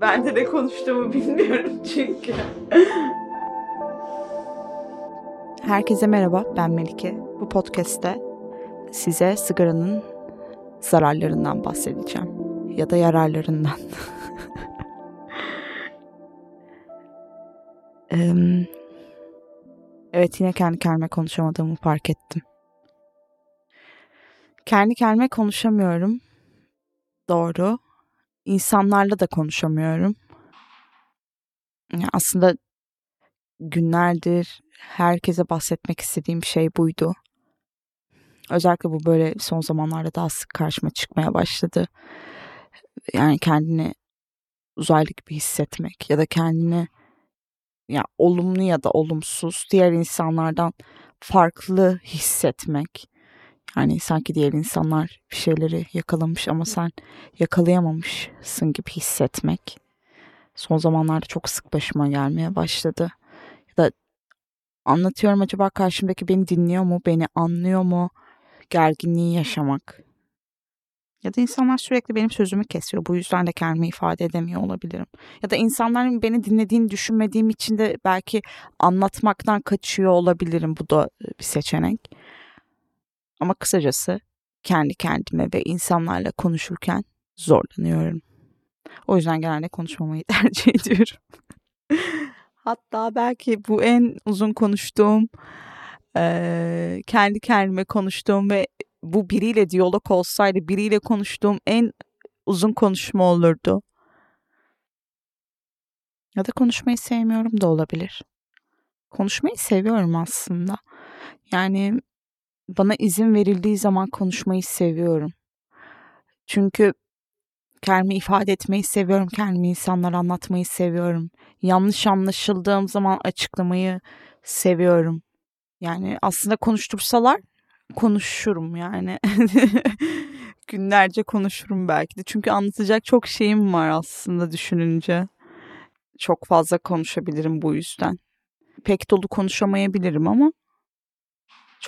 Ben de konuştuğumu bilmiyorum çünkü. Herkese merhaba, ben Melike. Bu podcast'te size sigaranın zararlarından bahsedeceğim. Ya da yararlarından. evet yine kendi kendime konuşamadığımı fark ettim. Kendi kendime konuşamıyorum. Doğru. İnsanlarla da konuşamıyorum. aslında günlerdir herkese bahsetmek istediğim şey buydu. Özellikle bu böyle son zamanlarda daha sık karşıma çıkmaya başladı. Yani kendini uzaylı gibi hissetmek ya da kendini ya olumlu ya da olumsuz diğer insanlardan farklı hissetmek. Yani sanki diğer insanlar bir şeyleri yakalamış ama sen yakalayamamışsın gibi hissetmek. Son zamanlarda çok sık başıma gelmeye başladı. Ya da anlatıyorum acaba karşımdaki beni dinliyor mu, beni anlıyor mu? Gerginliği yaşamak. Ya da insanlar sürekli benim sözümü kesiyor. Bu yüzden de kendimi ifade edemiyor olabilirim. Ya da insanların beni dinlediğini düşünmediğim için de belki anlatmaktan kaçıyor olabilirim. Bu da bir seçenek. Ama kısacası kendi kendime ve insanlarla konuşurken zorlanıyorum. O yüzden genelde konuşmamayı tercih ediyorum. Hatta belki bu en uzun konuştuğum, kendi kendime konuştuğum ve bu biriyle diyalog olsaydı biriyle konuştuğum en uzun konuşma olurdu. Ya da konuşmayı sevmiyorum da olabilir. Konuşmayı seviyorum aslında. Yani bana izin verildiği zaman konuşmayı seviyorum. Çünkü kendimi ifade etmeyi seviyorum, kendimi insanlara anlatmayı seviyorum. Yanlış anlaşıldığım zaman açıklamayı seviyorum. Yani aslında konuştursalar konuşurum yani. Günlerce konuşurum belki de. Çünkü anlatacak çok şeyim var aslında düşününce. Çok fazla konuşabilirim bu yüzden. Pek dolu konuşamayabilirim ama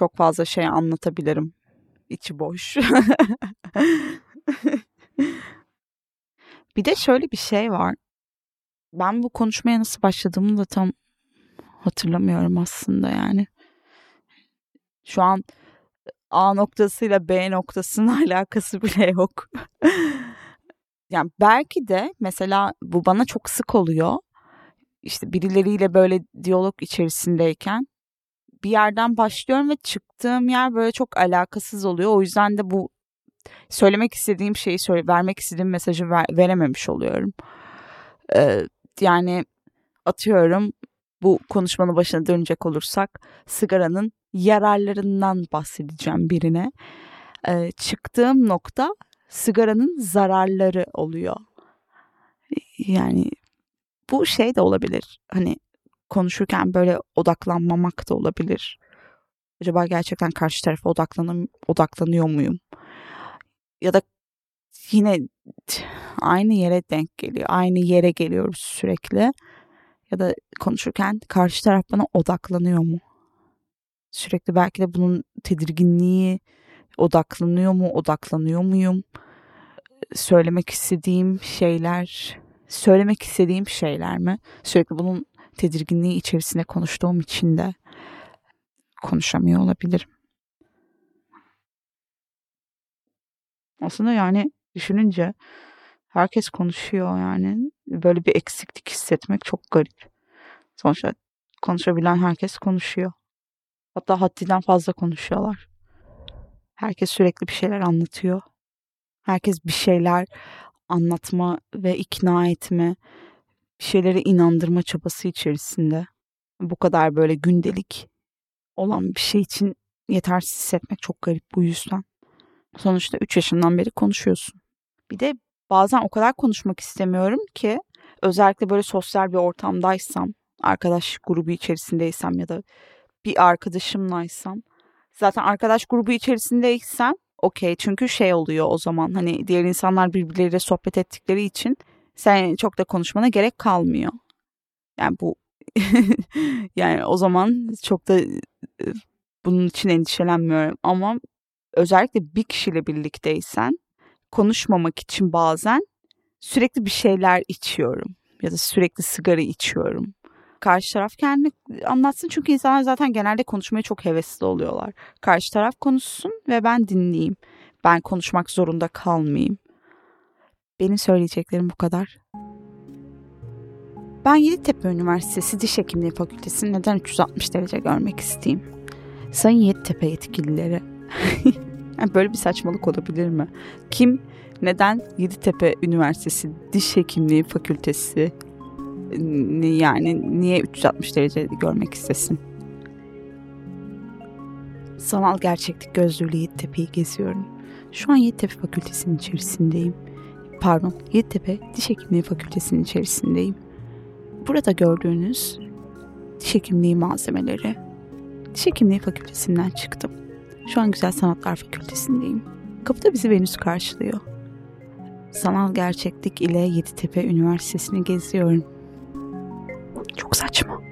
çok fazla şey anlatabilirim. İçi boş. bir de şöyle bir şey var. Ben bu konuşmaya nasıl başladığımı da tam hatırlamıyorum aslında yani. Şu an A noktasıyla B noktasının alakası bile yok. yani belki de mesela bu bana çok sık oluyor. İşte birileriyle böyle diyalog içerisindeyken bir yerden başlıyorum ve çıktığım yer böyle çok alakasız oluyor. O yüzden de bu söylemek istediğim şeyi söyle vermek istediğim mesajı ver, verememiş oluyorum. Ee, yani atıyorum bu konuşmanın başına dönecek olursak sigaranın yararlarından bahsedeceğim birine. Ee, çıktığım nokta sigaranın zararları oluyor. Yani bu şey de olabilir. Hani konuşurken böyle odaklanmamak da olabilir. Acaba gerçekten karşı tarafa odaklanım, odaklanıyor muyum? Ya da yine aynı yere denk geliyor. Aynı yere geliyoruz sürekli. Ya da konuşurken karşı taraf bana odaklanıyor mu? Sürekli belki de bunun tedirginliği odaklanıyor mu? Odaklanıyor muyum? Söylemek istediğim şeyler, söylemek istediğim şeyler mi? Sürekli bunun tedirginliği içerisinde konuştuğum için de konuşamıyor olabilirim. Aslında yani düşününce herkes konuşuyor yani. Böyle bir eksiklik hissetmek çok garip. Sonuçta konuşabilen herkes konuşuyor. Hatta haddinden fazla konuşuyorlar. Herkes sürekli bir şeyler anlatıyor. Herkes bir şeyler anlatma ve ikna etme, bir şeylere inandırma çabası içerisinde. Bu kadar böyle gündelik olan bir şey için yetersiz hissetmek çok garip bu yüzden. Sonuçta 3 yaşından beri konuşuyorsun. Bir de bazen o kadar konuşmak istemiyorum ki özellikle böyle sosyal bir ortamdaysam, arkadaş grubu içerisindeysem ya da bir arkadaşımlaysam zaten arkadaş grubu içerisindeysem okey çünkü şey oluyor o zaman hani diğer insanlar birbirleriyle sohbet ettikleri için sen çok da konuşmana gerek kalmıyor. Yani bu yani o zaman çok da bunun için endişelenmiyorum ama özellikle bir kişiyle birlikteysen konuşmamak için bazen sürekli bir şeyler içiyorum ya da sürekli sigara içiyorum. Karşı taraf kendi anlatsın çünkü insanlar zaten genelde konuşmaya çok hevesli oluyorlar. Karşı taraf konuşsun ve ben dinleyeyim. Ben konuşmak zorunda kalmayayım. Benim söyleyeceklerim bu kadar. Ben Yeditepe Üniversitesi Diş Hekimliği Fakültesini neden 360 derece görmek isteyeyim? Sayın Yeditepe yetkilileri. böyle bir saçmalık olabilir mi? Kim neden Yeditepe Üniversitesi Diş Hekimliği Fakültesi yani niye 360 derece görmek istesin? Sanal gerçeklik gözlüğüyle Yeditepe'yi geziyorum. Şu an Yeditepe Fakültesi'nin içerisindeyim. Pardon, Yeditepe Diş Hekimliği Fakültesi'nin içerisindeyim. Burada gördüğünüz diş hekimliği malzemeleri. Diş hekimliği fakültesinden çıktım. Şu an Güzel Sanatlar Fakültesindeyim. Kapıda bizi Venüs karşılıyor. Sanal gerçeklik ile Yeditepe Üniversitesi'ni geziyorum. Çok saçma.